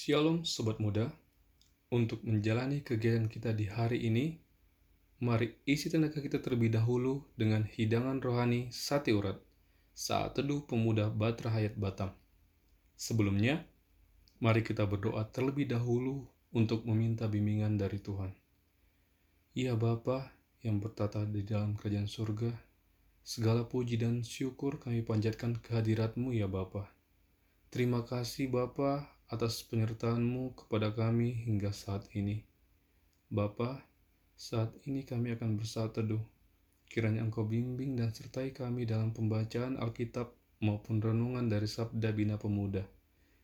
Shalom Sobat Muda, untuk menjalani kegiatan kita di hari ini, mari isi tenaga kita terlebih dahulu dengan hidangan rohani Sati Urat, saat teduh pemuda Batra Hayat Batam. Sebelumnya, mari kita berdoa terlebih dahulu untuk meminta bimbingan dari Tuhan. Ya Bapa yang bertata di dalam kerajaan surga, segala puji dan syukur kami panjatkan kehadiratmu ya Bapa. Terima kasih Bapa atas penyertaan-Mu kepada kami hingga saat ini. Bapa, saat ini kami akan bersaat teduh. Kiranya Engkau bimbing dan sertai kami dalam pembacaan Alkitab maupun renungan dari Sabda Bina Pemuda,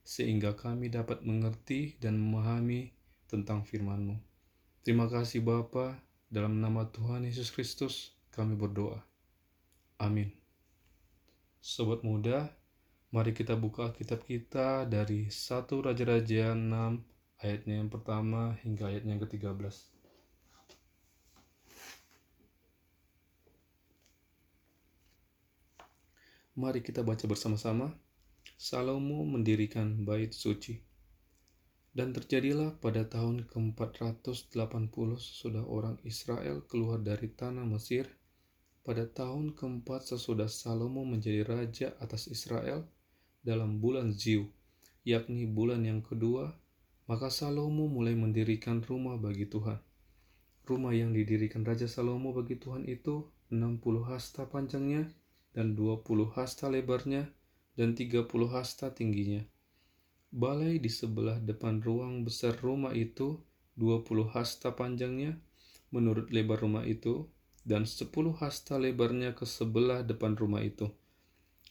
sehingga kami dapat mengerti dan memahami tentang firman-Mu. Terima kasih Bapa, dalam nama Tuhan Yesus Kristus kami berdoa. Amin. Sobat muda, Mari kita buka kitab kita dari 1 Raja-Raja 6 ayatnya yang pertama hingga ayatnya yang ke-13. Mari kita baca bersama-sama. Salomo mendirikan bait suci. Dan terjadilah pada tahun ke-480 sesudah orang Israel keluar dari tanah Mesir, pada tahun keempat sesudah Salomo menjadi raja atas Israel, dalam bulan Ziu, yakni bulan yang kedua, maka Salomo mulai mendirikan rumah bagi Tuhan. Rumah yang didirikan Raja Salomo bagi Tuhan itu 60 hasta panjangnya dan 20 hasta lebarnya dan 30 hasta tingginya. Balai di sebelah depan ruang besar rumah itu 20 hasta panjangnya menurut lebar rumah itu dan 10 hasta lebarnya ke sebelah depan rumah itu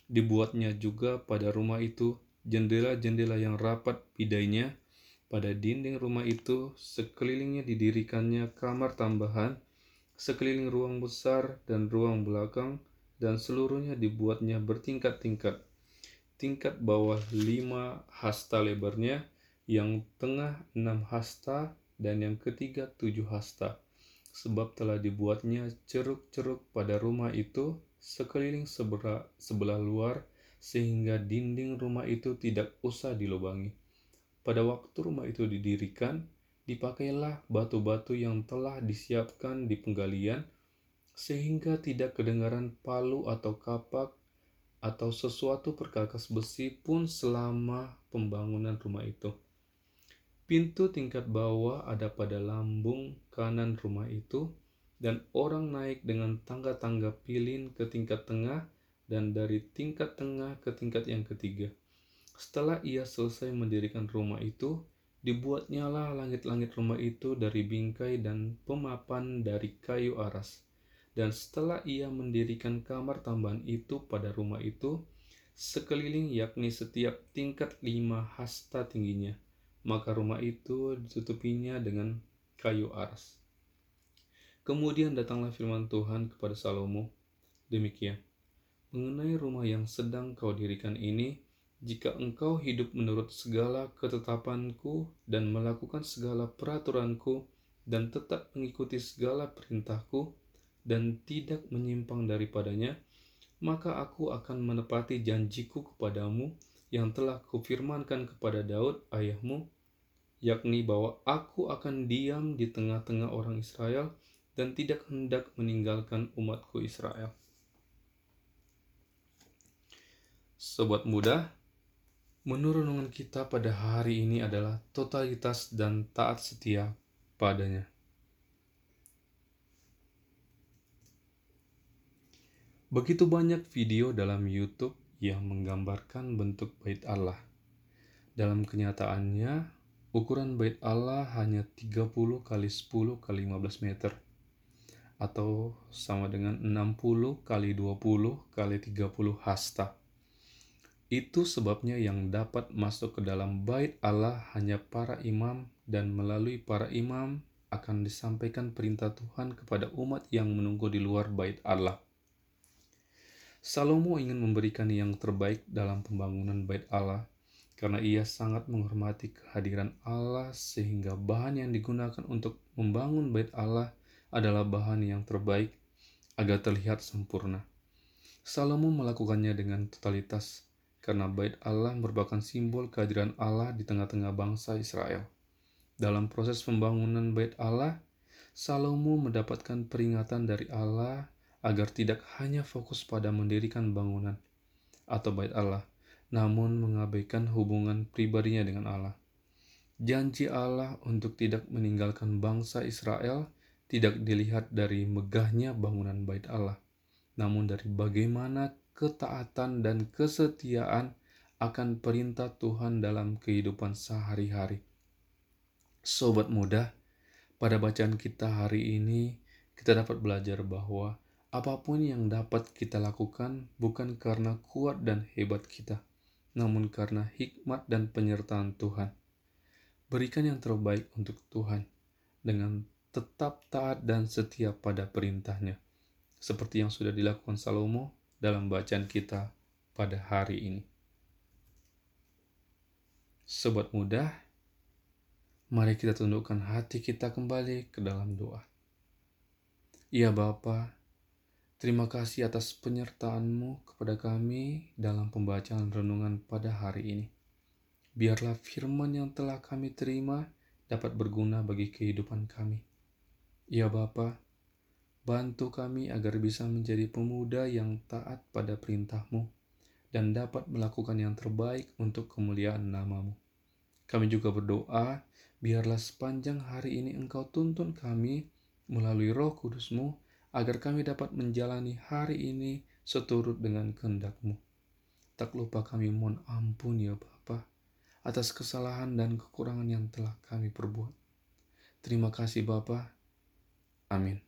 Dibuatnya juga pada rumah itu jendela-jendela yang rapat bidainya. Pada dinding rumah itu sekelilingnya didirikannya kamar tambahan, sekeliling ruang besar dan ruang belakang, dan seluruhnya dibuatnya bertingkat-tingkat. Tingkat bawah lima hasta lebarnya, yang tengah enam hasta, dan yang ketiga tujuh hasta. Sebab telah dibuatnya ceruk-ceruk pada rumah itu sekeliling sebelah, sebelah luar sehingga dinding rumah itu tidak usah dilubangi. Pada waktu rumah itu didirikan, dipakailah batu-batu yang telah disiapkan di penggalian, sehingga tidak kedengaran palu atau kapak atau sesuatu perkakas besi pun selama pembangunan rumah itu. Pintu tingkat bawah ada pada lambung kanan rumah itu, dan orang naik dengan tangga-tangga pilin ke tingkat tengah dan dari tingkat tengah ke tingkat yang ketiga. Setelah ia selesai mendirikan rumah itu, dibuatnyalah langit-langit rumah itu dari bingkai dan pemapan dari kayu aras. Dan setelah ia mendirikan kamar tambahan itu pada rumah itu, sekeliling yakni setiap tingkat lima hasta tingginya, maka rumah itu ditutupinya dengan kayu aras. Kemudian datanglah firman Tuhan kepada Salomo, demikian, mengenai rumah yang sedang kau dirikan ini, jika engkau hidup menurut segala ketetapanku dan melakukan segala peraturanku dan tetap mengikuti segala perintahku dan tidak menyimpang daripadanya, maka aku akan menepati janjiku kepadamu yang telah kufirmankan kepada Daud ayahmu, yakni bahwa aku akan diam di tengah-tengah orang Israel dan tidak hendak meninggalkan umatku Israel. Sobat muda, menurunkan kita pada hari ini adalah totalitas dan taat setia padanya. Begitu banyak video dalam YouTube yang menggambarkan bentuk bait Allah. Dalam kenyataannya, ukuran bait Allah hanya 30 kali 10 kali 15 meter atau sama dengan 60 kali 20 kali 30 hasta. Itu sebabnya yang dapat masuk ke dalam bait Allah hanya para imam dan melalui para imam akan disampaikan perintah Tuhan kepada umat yang menunggu di luar bait Allah. Salomo ingin memberikan yang terbaik dalam pembangunan bait Allah karena ia sangat menghormati kehadiran Allah sehingga bahan yang digunakan untuk membangun bait Allah adalah bahan yang terbaik agar terlihat sempurna. Salomo melakukannya dengan totalitas karena bait Allah merupakan simbol kehadiran Allah di tengah-tengah bangsa Israel. Dalam proses pembangunan bait Allah, Salomo mendapatkan peringatan dari Allah agar tidak hanya fokus pada mendirikan bangunan atau bait Allah, namun mengabaikan hubungan pribadinya dengan Allah. Janji Allah untuk tidak meninggalkan bangsa Israel tidak dilihat dari megahnya bangunan bait Allah, namun dari bagaimana ketaatan dan kesetiaan akan perintah Tuhan dalam kehidupan sehari-hari. Sobat muda, pada bacaan kita hari ini, kita dapat belajar bahwa apa pun yang dapat kita lakukan bukan karena kuat dan hebat kita, namun karena hikmat dan penyertaan Tuhan. Berikan yang terbaik untuk Tuhan dengan tetap taat dan setia pada perintahnya, seperti yang sudah dilakukan Salomo dalam bacaan kita pada hari ini. Sobat muda, Mari kita tundukkan hati kita kembali ke dalam doa. Ya Bapa, terima kasih atas penyertaan-Mu kepada kami dalam pembacaan renungan pada hari ini. Biarlah firman yang telah kami terima dapat berguna bagi kehidupan kami. Ya Bapa, bantu kami agar bisa menjadi pemuda yang taat pada perintah-Mu dan dapat melakukan yang terbaik untuk kemuliaan namamu. Kami juga berdoa Biarlah sepanjang hari ini engkau tuntun kami melalui roh kudusmu, agar kami dapat menjalani hari ini seturut dengan kehendakmu. Tak lupa kami mohon ampun ya Bapa atas kesalahan dan kekurangan yang telah kami perbuat. Terima kasih Bapa. Amin.